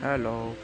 Hello.